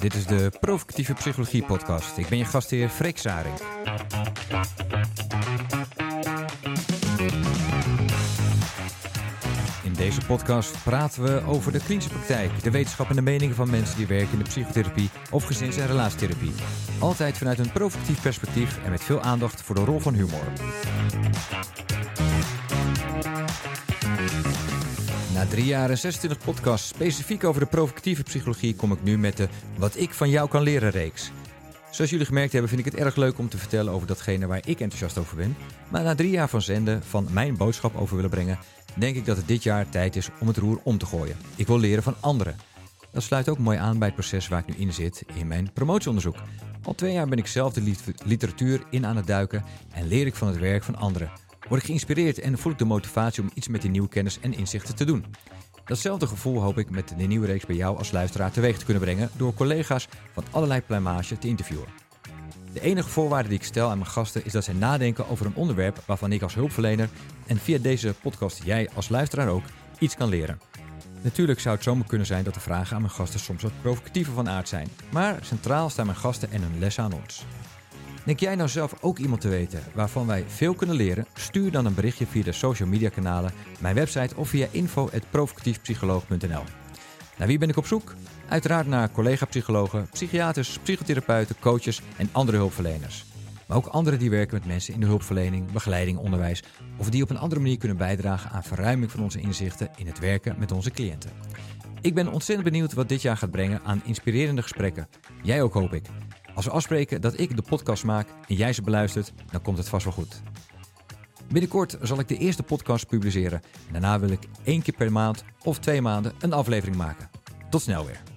Dit is de Provocatieve Psychologie Podcast. Ik ben je gastheer Freek Zaring. In deze podcast praten we over de klinische praktijk, de wetenschap en de meningen van mensen die werken in de psychotherapie of gezins- en relatietherapie. Altijd vanuit een provocatief perspectief en met veel aandacht voor de rol van humor. Na drie jaar en 26 podcasts specifiek over de provocatieve psychologie kom ik nu met de Wat ik van jou kan leren reeks. Zoals jullie gemerkt hebben vind ik het erg leuk om te vertellen over datgene waar ik enthousiast over ben. Maar na drie jaar van zenden van mijn boodschap over willen brengen, denk ik dat het dit jaar tijd is om het roer om te gooien. Ik wil leren van anderen. Dat sluit ook mooi aan bij het proces waar ik nu in zit in mijn promotieonderzoek. Al twee jaar ben ik zelf de lit- literatuur in aan het duiken en leer ik van het werk van anderen. Word ik geïnspireerd en voel ik de motivatie om iets met die nieuwe kennis en inzichten te doen. Datzelfde gevoel hoop ik met de nieuwe reeks bij jou als luisteraar teweeg te kunnen brengen door collega's van allerlei pluimage te interviewen. De enige voorwaarde die ik stel aan mijn gasten is dat zij nadenken over een onderwerp waarvan ik als hulpverlener en via deze podcast jij als luisteraar ook iets kan leren. Natuurlijk zou het zomaar kunnen zijn dat de vragen aan mijn gasten soms wat provocatiever van aard zijn, maar centraal staan mijn gasten en hun lessen aan ons. Denk jij nou zelf ook iemand te weten waarvan wij veel kunnen leren? Stuur dan een berichtje via de social media kanalen, mijn website of via info.provocatiefpsycholoog.nl. Naar wie ben ik op zoek? Uiteraard naar collega-psychologen, psychiaters, psychotherapeuten, coaches en andere hulpverleners. Maar ook anderen die werken met mensen in de hulpverlening, begeleiding, onderwijs of die op een andere manier kunnen bijdragen aan verruiming van onze inzichten in het werken met onze cliënten. Ik ben ontzettend benieuwd wat dit jaar gaat brengen aan inspirerende gesprekken. Jij ook hoop ik. Als we afspreken dat ik de podcast maak en jij ze beluistert, dan komt het vast wel goed. Binnenkort zal ik de eerste podcast publiceren. En daarna wil ik één keer per maand of twee maanden een aflevering maken. Tot snel weer.